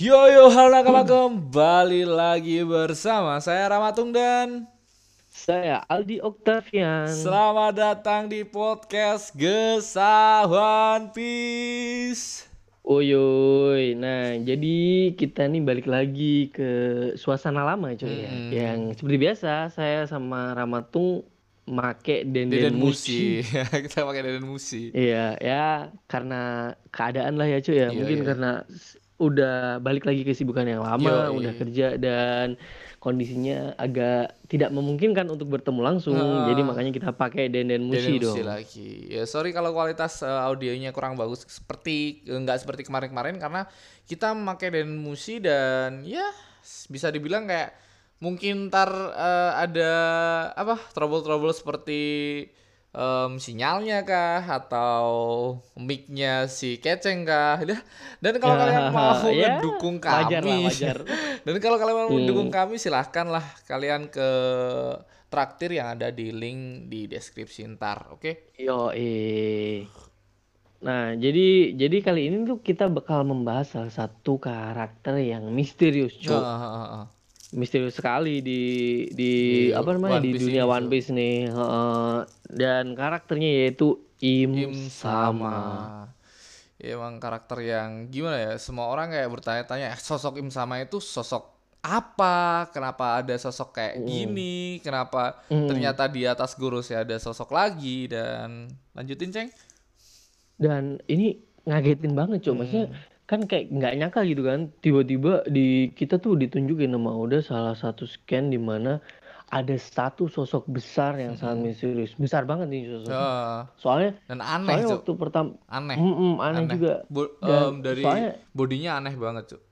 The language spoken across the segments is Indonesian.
Yo yo halo nakama kembali lagi bersama saya Ramatung dan Saya Aldi Octavian. selamat datang di podcast Gesah One Piece. Uyuy. Nah, jadi kita nih balik lagi ke suasana lama coy ya. Hmm. Yang seperti biasa saya sama Ramatung make denden, Deden musi. Musi. Kita pakai Deden Musi. Iya, ya karena keadaan lah ya cuy ya. Iya, Mungkin iya. karena udah balik lagi kesibukan yang lama, Yoi. udah kerja dan kondisinya agak tidak memungkinkan untuk bertemu langsung. Ah. Jadi makanya kita pakai denden musi dong. Musi lagi. Ya sorry kalau kualitas eh, audionya kurang bagus seperti eh, nggak seperti kemarin-kemarin karena kita memakai Deden Musi dan ya bisa dibilang kayak mungkin ntar eh, ada apa trouble-trouble seperti em, sinyalnya kah atau mic-nya si keceng kah dan kalau Ya, kalian mau ya, mendukung wajar kami lah, wajar. dan kalau kalian mau Hmm. mendukung kami silahkan lah kalian ke traktir yang ada di link di deskripsi ntar oke Yo, Nah, jadi jadi kali ini tuh kita bakal membahas salah satu karakter yang misterius, cuy. Ah, ah, ah, ah. Misterius sekali di di Di apa namanya One di Piece dunia One. Piece nih. Heeh. dan karakternya yaitu Im, Im Sama. sama ya, emang karakter yang gimana ya semua orang kayak bertanya-tanya "Eh, sosok Im sama itu sosok apa kenapa ada sosok kayak gini kenapa Hmm. ternyata di atas guru saya ada sosok lagi dan lanjutin ceng Dan ini ngagetin banget, cuy. Maksudnya kan kayak nggak nyangka gitu kan. Tiba-tiba di kita tuh ditunjukin sama Oda salah satu scan di mana ada satu sosok besar yang sangat misterius. Besar banget nih sosoknya. Ah, Soalnya dan aneh soalnya waktu pertama aneh Mm-mm, aneh, juga. Bo- Dan em, dari soalnya- bodinya aneh banget cuk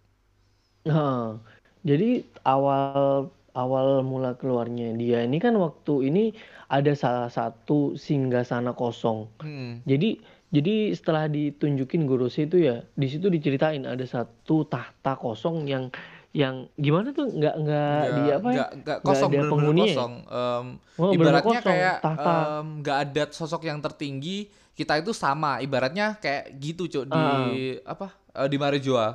Nah, jadi awal awal mula keluarnya dia ini kan waktu ini ada salah satu singgasana kosong. Hmm. Jadi jadi setelah ditunjukin Gorose itu ya di situ diceritain ada satu tahta kosong yang yang gimana tuh? Nggak nggak di apa ya? nggak kosong ada bener-bener penghuninya ya? kosong. Em, Oh, ibaratnya kosong, kayak nggak ada sosok yang tertinggi kita itu sama. Ibaratnya kayak gitu cuk di Ah. apa? Eh, di Marejoa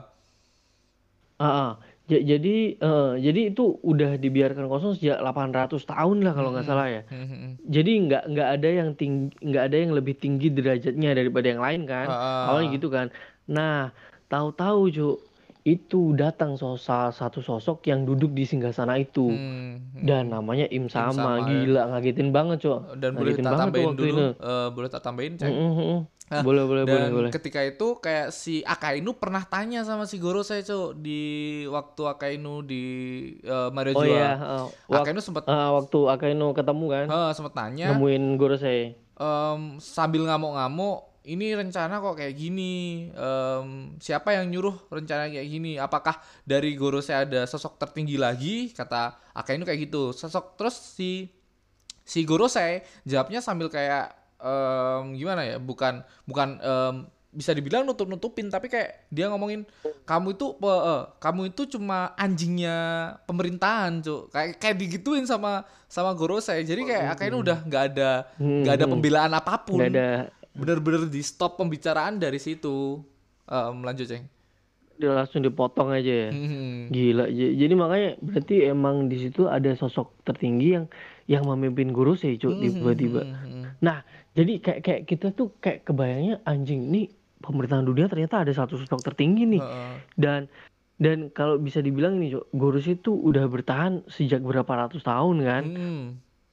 Ah, ah. Ja- jadi eh, jadi itu udah dibiarkan kosong sejak 800 tahun lah kalau nggak salah ya. Hmm, hmm, hmm. Jadi nggak nggak ada yang tinggi nggak ada yang lebih tinggi derajatnya daripada yang lain kan. Ah. Awalnya gitu kan. Nah, tahu-tahu Cuk, itu datang so- salah satu sosok yang duduk di singgasana itu. Hmm, hmm. Dan namanya Im Sama, Sama, ya. gila ngagetin banget, Cuk. dan boleh Ngagetin tak banget tuh tambahin dulu itu. eh, boleh tak tambahin ceng Mm, mm, mm. Nah, Boleh, boleh, boleh, dan boleh. ketika itu kayak si Akainu pernah tanya sama si Goro saya cuk di waktu Akainu di uh, Marejoa Oh iya, uh, wak- Akainu sempat uh, waktu Akainu ketemu kan, eh, sempat tanya nemuin Gorosei. em, sambil ngamuk-ngamuk ini rencana kok kayak gini? Em, siapa yang nyuruh rencana kayak gini? Apakah dari Goro saya ada sosok tertinggi lagi? Kata Akainu kayak gitu. Sosok terus si si Goro saya jawabnya sambil kayak em, gimana ya bukan bukan em, bisa dibilang nutup nutupin tapi kayak dia ngomongin kamu itu pe- eh, kamu itu cuma anjingnya pemerintahan cuk kayak kayak digituin sama sama Goro saya jadi kayak Akainu udah nggak ada nggak ada Hmm, pembelaan apa pun nggak ada bener-bener di stop pembicaraan dari situ Em, lanjut ceng dia langsung dipotong aja ya. Hmm. Gila. Jadi makanya berarti emang di situ ada sosok tertinggi yang yang memimpin Gorosei, Cuk, tiba-tiba. Hmm. Nah, jadi kayak kayak kita tuh kayak kebayangnya anjing nih pemerintahan dunia ternyata ada satu sosok tertinggi nih. Heeh. Dan dan kalau bisa dibilang ini, Cuk, Gorosei itu udah bertahan sejak berapa ratus tahun kan. Hmm.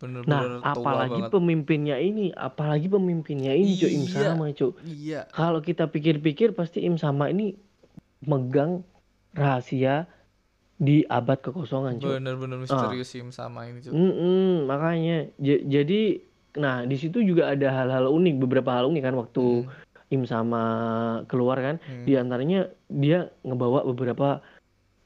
bener-bener Nah, apalagi banget. pemimpinnya ini, apalagi pemimpinnya ini, Cuk, Im Iya. Sama, Cuk. iya Kalau kita pikir-pikir pasti Im Sama ini megang rahasia di abad kekosongan, Cuk. bener-bener misterius sih sama ini cuk Mm-mm, makanya J- jadi nah di situ juga ada hal-hal unik beberapa hal unik kan waktu Im sama keluar kan. Hmm. di antaranya dia ngebawa beberapa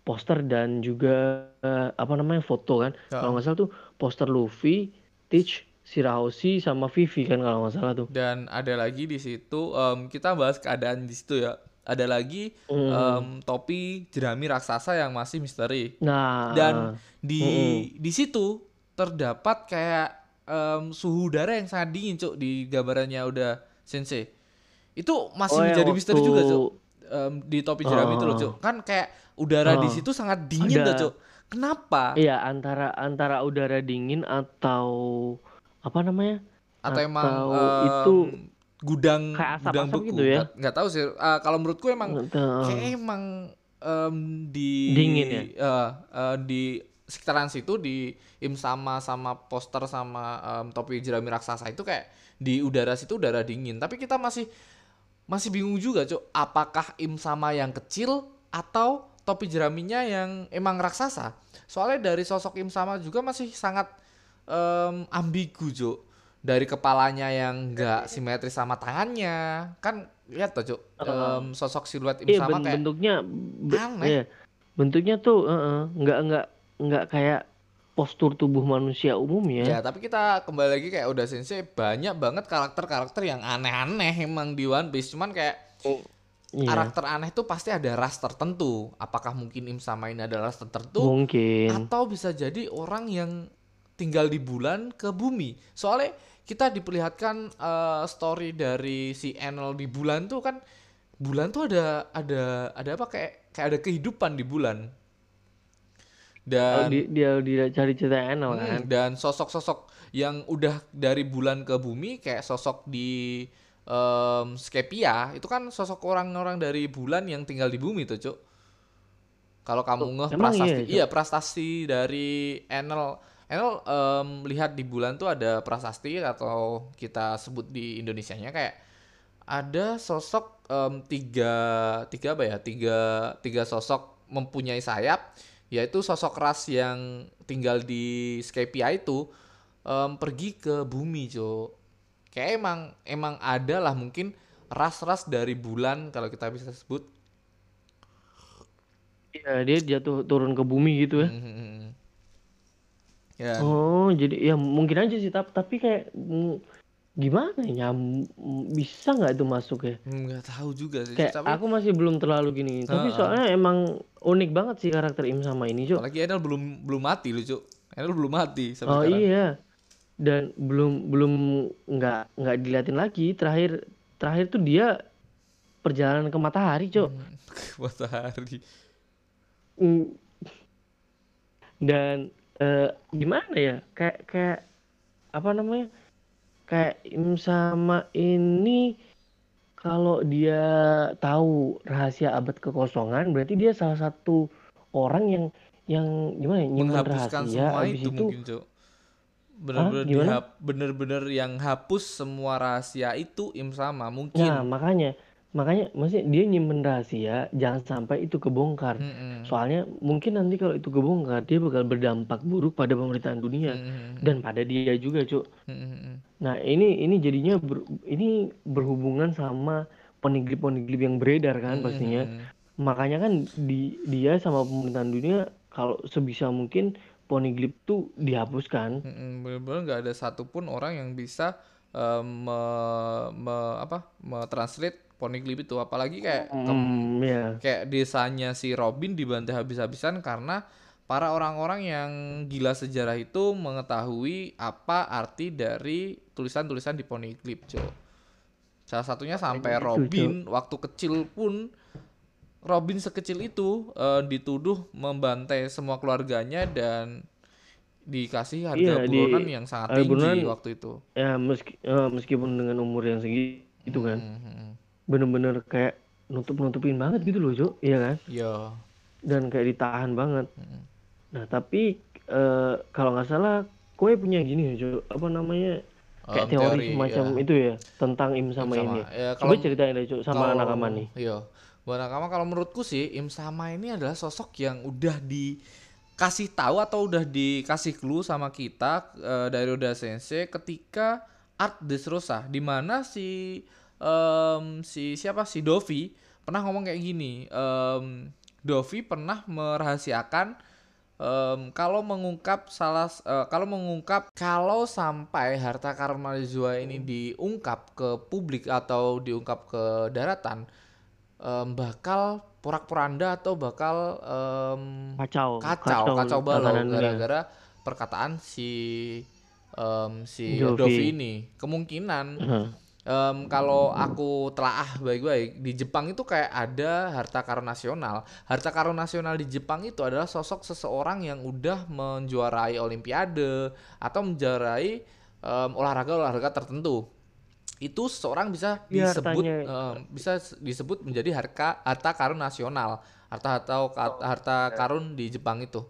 poster dan juga eh, apa namanya foto kan. Ya. kalau nggak salah tuh poster Luffy, Teach, Shirahoshi sama Vivi kan kalau nggak salah tuh. Dan ada lagi di situ em, kita bahas keadaan di situ ya. Ada lagi Hmm. em, topi jerami raksasa yang masih misteri. Nah. Dan di di situ terdapat kayak em, suhu udara yang sangat dingin cuk di gambarannya udah sensei itu masih Oh, menjadi misteri juga waktu- cuk em, di topi jerami itu loh, Oh. Cuk. Kan kayak udara di Oh. situ sangat dingin Ada. loh, Cuk. Kenapa? Iya, antara antara udara dingin atau apa namanya? Atau emang Atau em, itu gudang kayak asap-asap gudang beku? gitu ya? Nggak, nggak tahu sih. Ah, kalau menurutku emang kayak emang em, di Dingin ya? eh, eh, di sekitaran situ di im sama sama poster sama em, topi jerami raksasa itu kayak di udara situ udara dingin. Tapi kita masih masih bingung juga cuk. Apakah im sama yang kecil atau topi jeraminya yang emang raksasa? Soalnya dari sosok im sama juga masih sangat em, ambigu cuk. Dari kepalanya yang enggak simetris sama tangannya. Kan lihat tuh cuk em, sosok siluet im Iya, sama ben- kayak bentuknya be- aneh. iya. Bentuknya tuh heeh, nggak nggak nggak kayak postur tubuh manusia umum Ya, ya. tapi kita kembali lagi kayak udah sensei banyak banget karakter-karakter yang aneh-aneh emang di One Piece. Cuman kayak Iya. karakter aneh tuh pasti ada ras tertentu. Apakah mungkin Im sama ini adalah ras tertentu Mungkin. atau bisa jadi orang yang tinggal di bulan ke bumi. Soalnya kita diperlihatkan eh, story dari si Enel di bulan tuh kan bulan tuh ada ada ada apa kayak kayak ada kehidupan di bulan. Dan di, dia dia cari cerita Enel Hmm, kan. dan sosok-sosok yang udah dari bulan ke bumi kayak sosok di em, Skepia itu kan sosok orang-orang dari bulan yang tinggal di bumi tuh cuk. Kalau kamu ngeh emang iya, iya prastasti dari Enel. Enel em, lihat di bulan tuh ada prasasti atau kita sebut di Indonesianya kayak ada sosok em, tiga tiga apa ya? Tiga tiga sosok mempunyai sayap yaitu sosok ras yang tinggal di Skepia itu em, pergi ke bumi cuk kayak emang emang ada lah mungkin ras-ras dari bulan kalau kita bisa sebut Iya, dia jatuh turun ke bumi gitu ya. Mhm. ya Oh, jadi ya mungkin aja sih tapi tapi kayak gimana ya nyam bisa nggak itu masuk ya? nggak tahu juga sih Kayak tapi aku masih belum terlalu gini. Tapi Heeh. soalnya emang unik banget sih karakter Im sama ini, Cuk. apalagi Enel belum belum mati loh cuk Enel belum mati sampai Oh sekarang iya. Dan belum belum nggak nggak diliatin lagi. Terakhir terakhir tuh dia perjalanan ke matahari, Cuk. Hmm, matahari Mm. Dan eh, gimana ya? Kayak kayak apa namanya? Kayak Im sama ini kalau dia tahu rahasia abad kekosongan, berarti dia salah satu orang yang yang gimana ya? Rahasia semua habis itu, itu mungkin cuk. Bener-bener dihap bener-bener yang hapus semua rahasia itu im sama mungkin. Nah, makanya makanya maksudnya dia nyimpen rahasia jangan sampai itu kebongkar. Mm-mm. Soalnya mungkin nanti kalau itu kebongkar dia bakal berdampak buruk pada pemerintahan dunia Mm-mm. dan pada dia juga, Cuk. Mm-mm. Nah, ini ini jadinya ber- ini berhubungan sama poniglip-poniglip yang beredar kan pastinya. Mm-mm. Makanya kan di dia sama pemerintahan dunia kalau sebisa mungkin poniglip tuh dihapuskan. Mm-mm. bener-bener nggak ada satupun orang yang bisa eh, me, me- apa translate poneglyph itu apalagi kayak kem- Hmm, ya. kayak desanya si Robin dibantai habis-habisan karena para orang-orang yang gila sejarah itu mengetahui apa arti dari tulisan-tulisan di poneglyph, Cok. Salah satunya sampai Robin waktu kecil pun Robin sekecil itu eh, dituduh membantai semua keluarganya dan dikasih harga Iya, di- buronan yang sangat tinggi buronan- waktu itu. Ya meski eh, meskipun dengan umur yang segitu kan. Mhm. Bener-bener kayak nutup-nutupin banget gitu loh, Cuk. Iya kan? Yo. Dan kayak ditahan banget. Mhm. Nah, tapi eh, kalau nggak salah kue punya gini, Cuk. Apa namanya? Kayak Em, teori, semacam ya. itu ya tentang Im sama, Im ini. Ya, Coba kalau ceritain deh, Cuk, sama kalau- anak aman nih. Iya. Buat nakama kalau menurutku sih Im sama ini adalah sosok yang udah dikasih tahu atau udah dikasih clue sama kita eh, dari Oda Sensei ketika Art Dressrosa di mana si em, si siapa si Dovi pernah ngomong kayak gini. em, Dovi pernah merahasiakan em, kalau mengungkap salah eh, kalau mengungkap kalau sampai harta karma Zua ini diungkap ke publik atau diungkap ke daratan em, bakal porak-poranda atau bakal em, Kacau, kacau kacau balau tatanan dunia. gara-gara perkataan si em, si Dovi. Dovi ini kemungkinan Heeh. Em, kalau aku telaah baik-baik di Jepang itu kayak ada harta karun nasional. Harta karun nasional di Jepang itu adalah sosok seseorang yang udah menjuarai olimpiade atau menjuarai em, olahraga-olahraga tertentu. Itu seseorang bisa Iya, disebut em, bisa disebut menjadi harta harta karun nasional. Harta atau harta karun di Jepang itu.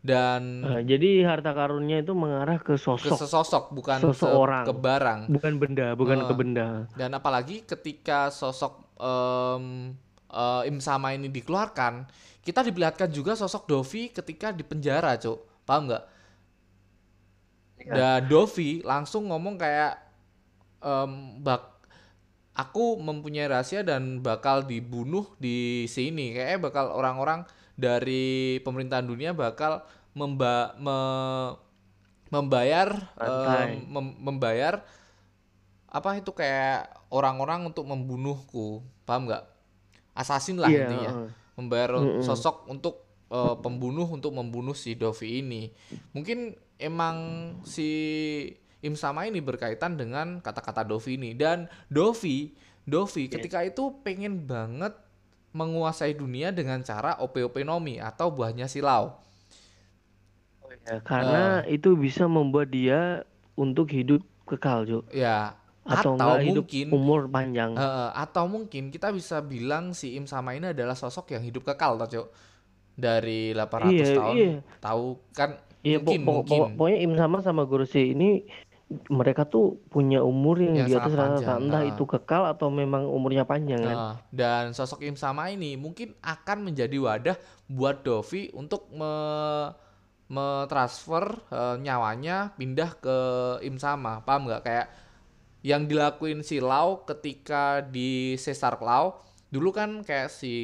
Dan Nah, jadi harta karunnya itu mengarah ke ke sosok, bukan se- seseorang. ke barang. bukan benda, bukan ke Heeh. benda. Dan apalagi ketika sosok em, eh, Im Sama ini dikeluarkan, kita diperlihatkan juga sosok Dovi ketika di penjara, Cuk. Paham nggak? Iya. Dan Dovi langsung ngomong kayak em, bak aku mempunyai rahasia dan bakal dibunuh di sini. Kayaknya bakal orang-orang dari pemerintahan dunia bakal memba me- membayar em, mem- membayar apa itu kayak orang-orang untuk membunuhku. Paham nggak? Assassin lah Iya, intinya. membayar Mm-mm. sosok untuk eh, pembunuh untuk membunuh si Dovi ini. Mungkin emang si Im Sama ini berkaitan dengan kata-kata Dovi ini. Dan Dovi Dovi Iya. ketika itu pengen banget menguasai dunia dengan cara OP-OP Nomi atau buahnya silau Ya, karena itu bisa membuat dia untuk hidup kekal, Jo. ya Atau atau enggak hidup mungkin umur panjang. Heeh, atau mungkin kita bisa bilang si Im Sama ini adalah sosok yang hidup kekal toh, Cuk. Dari 800 Iya, tahun iya. tahu kan Iya, mungkin po- mungkin po- pokoknya Im sama sama Gorose ini mereka tuh punya umur yang, Yang di atas rata-rata panjang, entah ah. itu kekal atau memang umurnya panjang kan. Heeh, dan sosok Im Sama ini mungkin akan menjadi wadah buat Dovi untuk me mentransfer eh, nyawanya pindah ke Im Sama. Paham nggak? Kayak yang dilakuin si Lau ketika di Caesar Claw dulu kan kayak si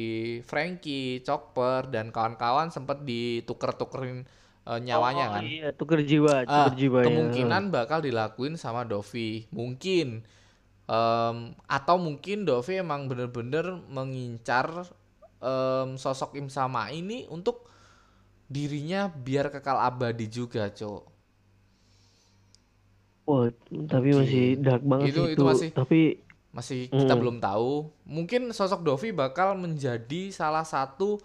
Frankie, Chopper dan kawan-kawan sempat dituker-tukerin eh, nyawanya Oh, kan. iya, tuker jiwa, Ah, tuker jiwa ya. kemungkinan bakal dilakuin sama Dovi mungkin Em, atau mungkin Dovi emang bener-bener mengincar em, sosok Im Sama ini untuk dirinya biar kekal abadi juga cok Wah, tapi Mungkin. masih dark banget Itu- sih itu masih- Tapi masih kita Mm. belum tahu mungkin sosok Dovi bakal menjadi salah satu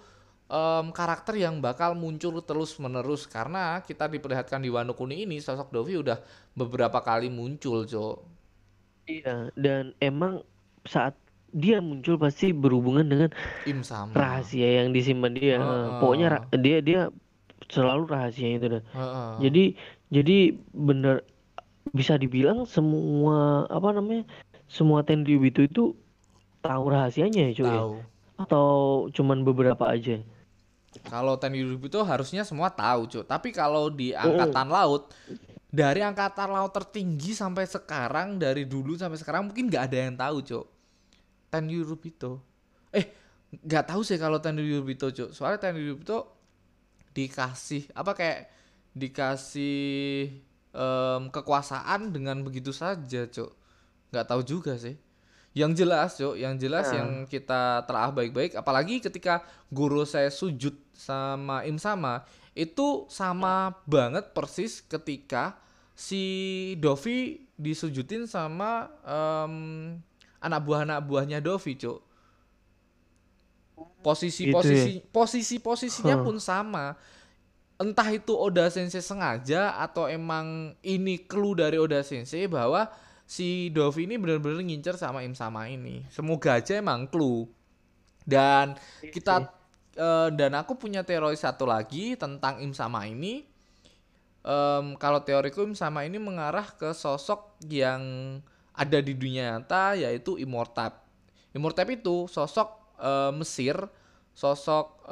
em, karakter yang bakal muncul terus menerus karena kita diperlihatkan di Wano Kuni ini sosok Dovi udah beberapa kali muncul cok iya, dan emang saat dia muncul pasti berhubungan dengan Im Sama rahasia yang disimpan dia. Heeh. Pokoknya ra- dia dia selalu rahasia itu dah. Heeh. Jadi jadi bener bisa dibilang semua apa namanya semua Tenryubito itu tahu rahasianya ya cuy ya? tahu atau cuman beberapa aja Kalau TNI itu harusnya semua tahu, Cuk. Tapi kalau di angkatan laut dari angkatan laut tertinggi sampai sekarang dari dulu sampai sekarang mungkin nggak ada yang tahu, Cuk. TNI Rubito. Eh, nggak tahu sih kalau TNI Rubito, Cuk. Soalnya TNI Rubito dikasih apa kayak dikasih em, kekuasaan dengan begitu saja, Cuk. Nggak tahu juga sih. Yang jelas, Cuk, yang jelas Nah. yang kita telah baik-baik apalagi ketika guru saya sujud sama Im sama itu sama banget persis ketika si Dovi disujudin sama em, anak buah anak buahnya Dovi, Cuk. Posisi Gitu ya? posisi posisi posisinya Huh. pun sama. Entah itu Oda Sensei sengaja atau emang ini clue dari Oda Sensei bahwa si Dovi ini benar-benar ngincer sama Im sama ini. Semoga aja emang clue. Dan kita eh, dan aku punya teori satu lagi tentang Im sama ini. Em, kalau teoriku Im sama ini mengarah ke sosok yang ada di dunia nyata yaitu Immortab. Immortab itu sosok eh, Mesir, sosok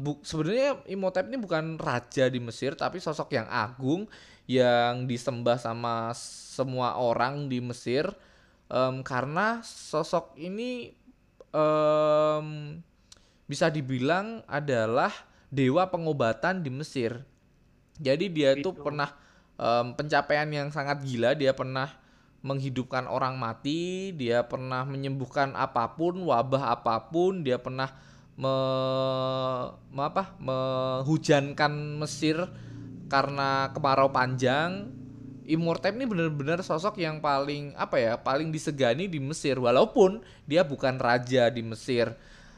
bu- sebenarnya Imhotep ini bukan raja di Mesir tapi sosok yang agung yang disembah sama semua orang di Mesir Em, karena sosok ini em, bisa dibilang adalah dewa pengobatan di Mesir. Jadi dia itu Gitu. pernah em, pencapaian yang sangat gila, dia pernah menghidupkan orang mati, dia pernah menyembuhkan apa pun, wabah apa pun, dia pernah me, me- apa? mehujankan Mesir karena kemarau panjang Imhotep ini benar-benar sosok yang paling apa ya paling disegani di Mesir walaupun dia bukan raja di Mesir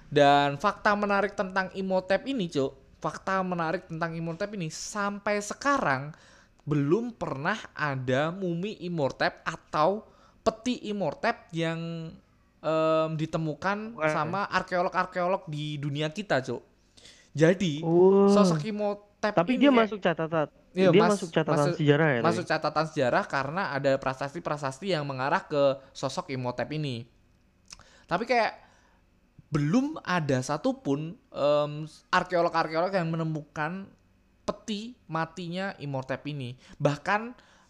dan fakta menarik tentang Imhotep ini cuk fakta menarik tentang Imhotep ini sampai sekarang belum pernah ada mumi Imhotep atau peti Imhotep yang em, ditemukan Wah. sama arkeolog-arkeolog di dunia kita cuk jadi Wah. sosok Imhotep Tapi ini dia kayak- masuk catatan. Iya, dia mas- masuk catatan masuk- sejarah ya. masuk catatan sejarah karena ada prasasti-prasasti yang mengarah ke sosok Imhotep ini. Tapi kayak belum ada satupun em, arkeolog-arkeolog yang menemukan peti matinya Imhotep ini. Bahkan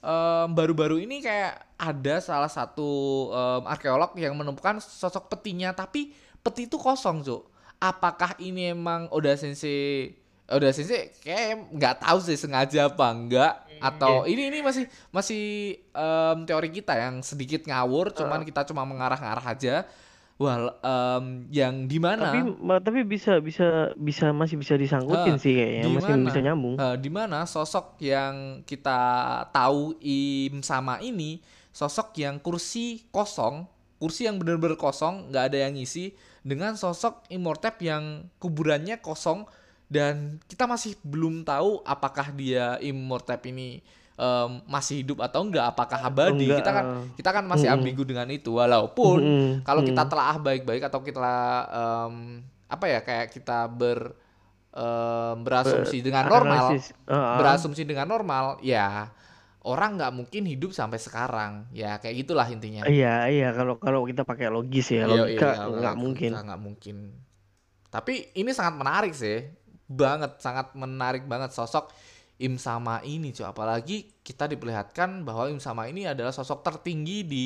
em, baru-baru ini kayak ada salah satu em, arkeolog yang menemukan sosok petinya, tapi peti itu kosong, Cuk. Apakah ini emang Oda Sensei Oda Sensei kayak nggak tahu sih sengaja apa enggak atau ini ini masih masih em, teori kita yang sedikit ngawur, cuman kita cuma mengarah-ngarah aja. Wah, em, yang di mana? Tapi tapi bisa bisa bisa masih bisa disangkutin Ah, sih kayaknya di masih bisa nyambung. Eh, di mana sosok yang kita tahu Im sama ini sosok yang kursi kosong, kursi yang benar-benar kosong, nggak ada yang ngisi dengan sosok Imhotep yang kuburannya kosong dan kita masih belum tahu apakah dia Imhotep ini em, masih hidup atau enggak, apakah abadi. Enggak, Kita kan ah. kita kan masih Mm-mm. ambigu dengan itu walaupun Mm-mm, kalau kita mm. telaah baik-baik atau kita em, apa ya kayak kita ber em, berasumsi dengan normal Analisis. Ah. berasumsi dengan normal ya orang nggak mungkin hidup sampai sekarang ya kayak gitulah intinya Iya iya kalau kalau kita pakai logis ya Iya, logika iya, nggak mungkin. nggak mungkin tapi ini sangat menarik sih banget sangat menarik banget sosok Im Sama ini cuy apalagi kita diperlihatkan bahwa Im Sama ini adalah sosok tertinggi di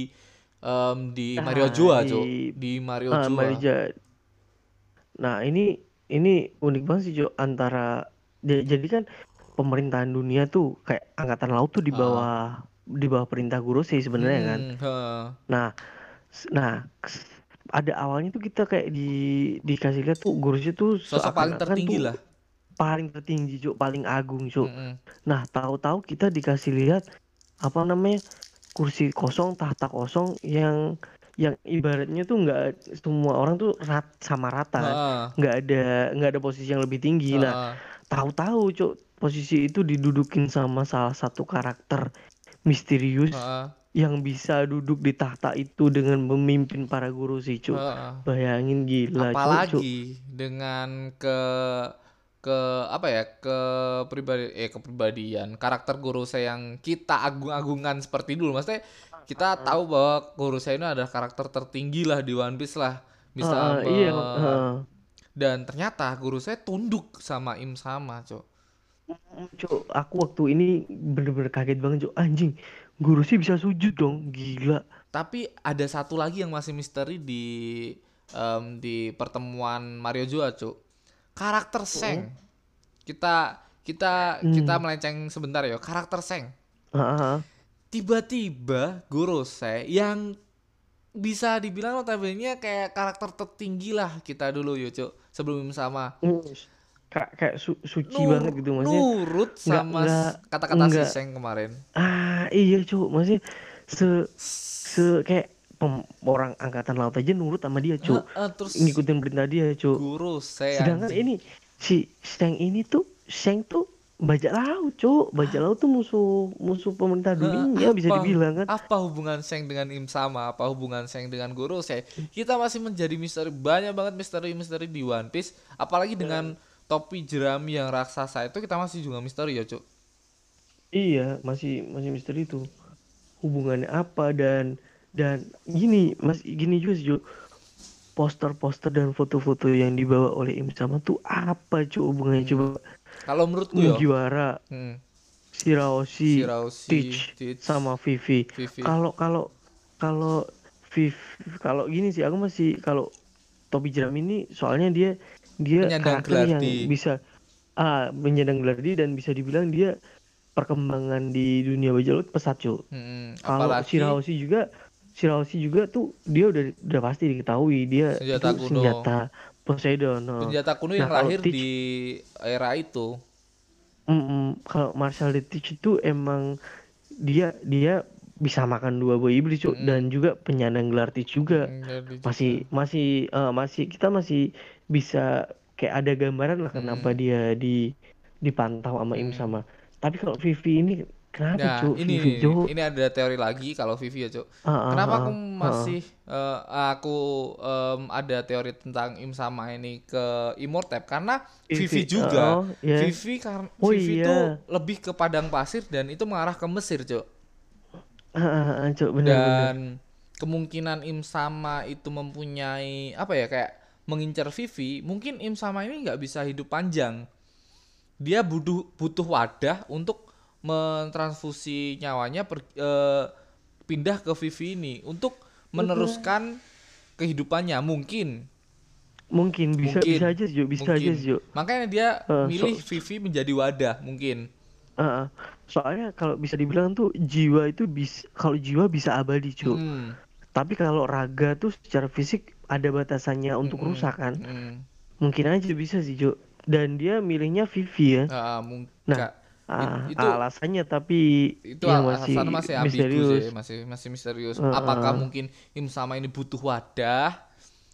em, di Ah, Mario di- cuy di Mario Ah, Joa Marija. Nah ini ini unik banget sih Jo antara ja- jadi kan pemerintahan dunia tuh kayak angkatan laut tuh di Ah. bawah di bawah perintah guru sih sebenarnya kan. Hmm. Nah, s- nah s- ada awalnya tuh kita kayak di dikasih lihat tuh gurusnya tuh sosok paling tertinggi tuh lah paling tertinggi Cuk, paling agung Cuk. Mm-mm. Nah, tahu-tahu kita dikasih lihat apa namanya kursi kosong, tahta kosong yang yang ibaratnya tuh nggak semua orang tuh rat, sama rata kan. Nggak ada nggak ada posisi yang lebih tinggi. Nah, heeh. tahu-tahu Cuk, posisi itu didudukin sama salah satu karakter misterius Heeh, yang bisa duduk di tahta itu dengan memimpin para guru sih Cuk. heeh. Bayangin gila Cuk, Cuk. apalagi dengan ke ke apa ya ke pribadi eh kepribadian karakter guru saya yang kita agung-agungan seperti dulu. Maksudnya kita tahu bahwa guru saya ini adalah karakter tertinggi lah di One Piece lah. Bisa Heeh, iya, heeh. dan ternyata guru saya tunduk sama Im sama cok. Cuk, aku waktu ini bener-bener kaget banget, Cuk. Anjing, guru sih bisa sujud dong, gila. tapi ada satu lagi yang masih misteri di em, di pertemuan Mario Joa cok karakter Seng kita kita kita Hmm. melenceng sebentar ya karakter Seng Heeh. tiba-tiba Gorosei yang bisa dibilang notabene kayak karakter tertinggi lah kita dulu yo cuk sebelum sama Mm, Kayak kayak su- suci Nur- banget gitu maksudnya. nurut sama kata-kata si. Seng kemarin Ah, iya, Cuk. Maksudnya se se kayak pem- orang angkatan laut aja nurut sama dia, Cuk. Heeh, terus Ngikutin perintah dia, Cuk. Gorosei Sedangkan anjing. ini si Sheng ini tuh Sheng tuh bajak laut, Cuk. Bajak laut tuh musuh musuh pemerintah dunia bisa apa- dibilang kan. apa hubungan Seng dengan Im sama apa hubungan Seng dengan Gorosei kita masih menjadi misteri banyak banget misteri-misteri di One Piece apalagi dengan topi jerami yang raksasa itu kita masih juga misteri ya cuk Iya, masih masih misteri itu. Hubungannya apa dan dan gini, Mas gini juga sih. Poster-poster dan foto-foto yang dibawa oleh Im Sama tuh apa, Cu? Hubungannya coba kalau menurutku ya Mugiwara, hmm, Shirahoshi, Teach, Teach, sama Vivi. Vivi. Kalau kalau kalau Viv kalau gini sih aku masih kalau Topi Jerami ini soalnya dia dia karakter yang bisa ah menyandang Gelardi dan bisa dibilang dia perkembangan di dunia bajak laut pesat cuy. Hmm, Kalau Shirahoshi juga Shirahoshi juga tuh dia udah udah pasti diketahui dia Senjata itu kuno. senjata Poseidon. no. penjata kuno Nah, yang lahir Teach- di era itu Mm-mm. Kalau Marshall the Teach itu emang dia dia bisa makan dua buah iblis cuk dan juga penyandang gelar tis juga jadi masih juga. masih eh, masih kita masih bisa kayak ada gambaran lah kenapa Mm. dia di dipantau sama Im Mm. sama tapi kalau Vivi ini kenapa Nah, cuk ini Vivi cuk ini ada teori lagi kalau Vivi ya, Cuk. Ah, ah, Kenapa ah, aku masih eh, aku em, ada teori tentang Im sama ini ke Immortep karena Vivi Vivi juga. oh ya Vivi karena oh Vivi iya tuh lebih ke padang pasir dan itu mengarah ke Mesir, Cuk. Ah, ah, ah, cuk benar-benar Dan kemungkinan Im sama itu mempunyai apa ya kayak mengincar Vivi, mungkin Im sama ini nggak bisa hidup panjang. Dia butuh butuh wadah untuk mentransfusi nyawanya per- eh, pindah ke Vivi ini untuk meneruskan kehidupannya. Mungkin. Mungkin bisa Mungkin. bisa aja sih Cuk. bisa aja mungkin. Sih Cuk. makanya dia so- milih Vivi menjadi wadah mungkin. Ah. soalnya kalau bisa dibilang tuh jiwa itu bisa kalau jiwa bisa abadi cuk. Hmm, tapi kalau raga tuh secara fisik ada batasannya untuk mm-mm, rusak kan? mm-mm. mungkin aja bisa sih cuk. Dan dia milihnya Vivi ya. Ah, mung- Nah, Ah, itu alasannya tapi itu al- masih alasannya masih misterius. sih masih masih misterius. Heeh. apakah mungkin Im sama ini butuh wadah?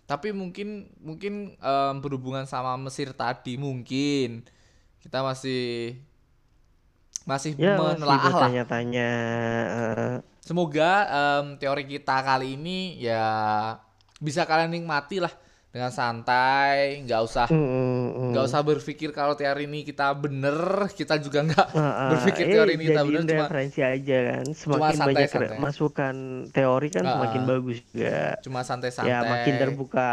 Tapi mungkin mungkin em, berhubungan sama Mesir tadi mungkin. Kita masih masih ya menelaah lah. bertanya-tanya eh, semoga em, teori kita kali ini ya bisa kalian nikmati lah dengan santai nggak usah mm, mm, mm. nggak usah berpikir kalau teori ini kita bener kita juga nggak Ah, ah, berpikir eh, teori ini kita bener cuma referensi aja kan. semakin santai, banyak santai. masukan teori kan Ah, semakin bagus juga. Cuma santai-santai. Ya makin terbuka.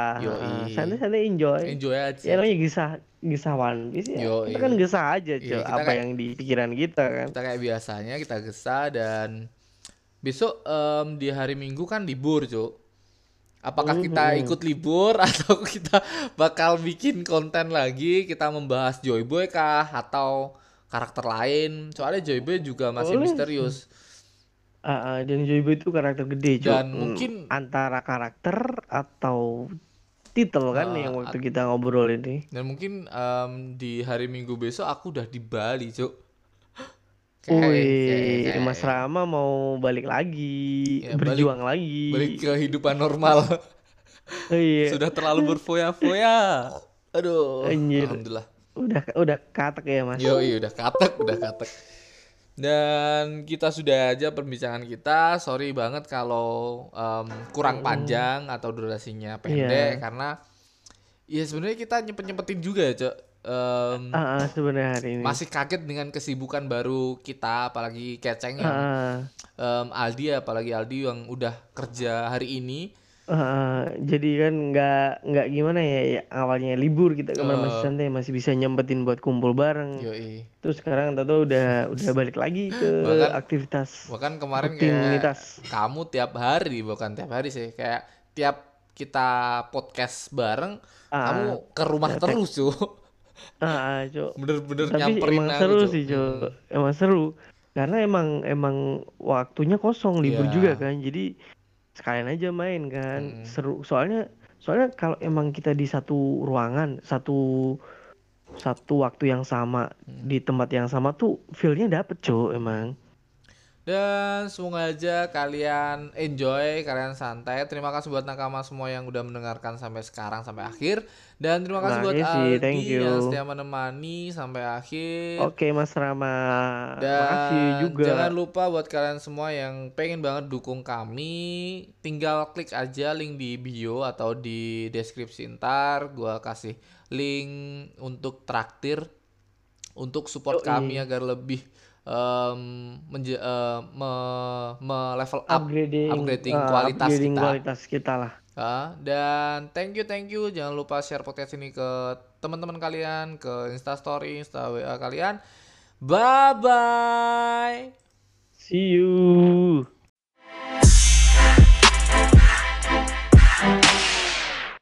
Santai-santai enjoy. Enjoy aja. Ya namanya gisah gisah One Piece ya. Yoi. kita kan gisah aja Iya, cuy apa kayak- yang di pikiran kita kan. Kita kayak biasanya kita gesa dan besok em, di hari Minggu kan libur cuk apakah Hmm, kita hmm. ikut libur atau kita bakal bikin konten lagi kita membahas Joyboy kah atau karakter lain? Soalnya Joyboy juga masih Boleh. misterius. Ah, ah, dan Joyboy itu karakter gede cuy Dan Hmm, mungkin- antara karakter atau titel kan Ah, yang waktu kita ngobrol ini. Dan mungkin em, di hari Minggu besok aku udah di Bali cuk Wih, Mas Rama mau balik lagi, Ya, balik- berjuang lagi. balik ke kehidupan normal Oh, iya. sudah terlalu berfoya-foya aduh Anjir. alhamdulillah Udah udah katek ya, Mas. Yo, udah katek, udah katek. Dan kita sudah aja perbincangan kita. Sorry banget kalau em, kurang panjang atau durasinya pendek Iya. karena ya sebenarnya kita nyempet-nyempetin juga ya, Cok. Em, Ah, ah, sebenarnya hari ini. masih kaget dengan kesibukan baru kita apalagi Keceng yang ah. em, Aldi apalagi Aldi yang udah kerja hari ini. Ah. jadi kan nggak nggak gimana ya, ya, awalnya libur kita kemarin masih Eh. santai masih bisa nyempetin buat kumpul bareng. Yoi. Terus sekarang tahu udah udah balik lagi ke Bahkan- aktivitas Bahkan kemarin kayak kamu tiap hari bukan tiap hari sih kayak tiap kita podcast bareng Ah, kamu ke rumah ya, terus cu ah, Cok. bener-bener Tapi emang seru Cuk. sih, Cok. Hmm. Emang seru. Karena emang emang waktunya kosong libur Iya. juga kan. Jadi sekalian aja main kan. Mm. Seru. Soalnya soalnya kalau emang kita di satu ruangan, satu satu waktu yang sama Hmm. di tempat yang sama tuh feel-nya dapet, Cok, emang. Dan semoga aja kalian enjoy kalian santai terima kasih buat nakama semua yang udah mendengarkan sampai sekarang sampai akhir dan terima kasih buat Makasih, Aldi thank you. yang setia menemani sampai akhir Oke, Mas Rama. Dan Makasih juga. jangan lupa buat kalian semua yang pengen banget dukung kami, tinggal klik aja link di bio atau di deskripsi ntar. Gua kasih link untuk traktir untuk support Yoi. kami agar lebih em, menje- eh, me- me- level up upgrading, upgrading ah, kualitas upgrading kita. kualitas kita lah. Ah, dan thank you thank you jangan lupa share podcast ini ke teman-teman kalian ke Insta Story, Insta WA kalian. Bye bye. See you.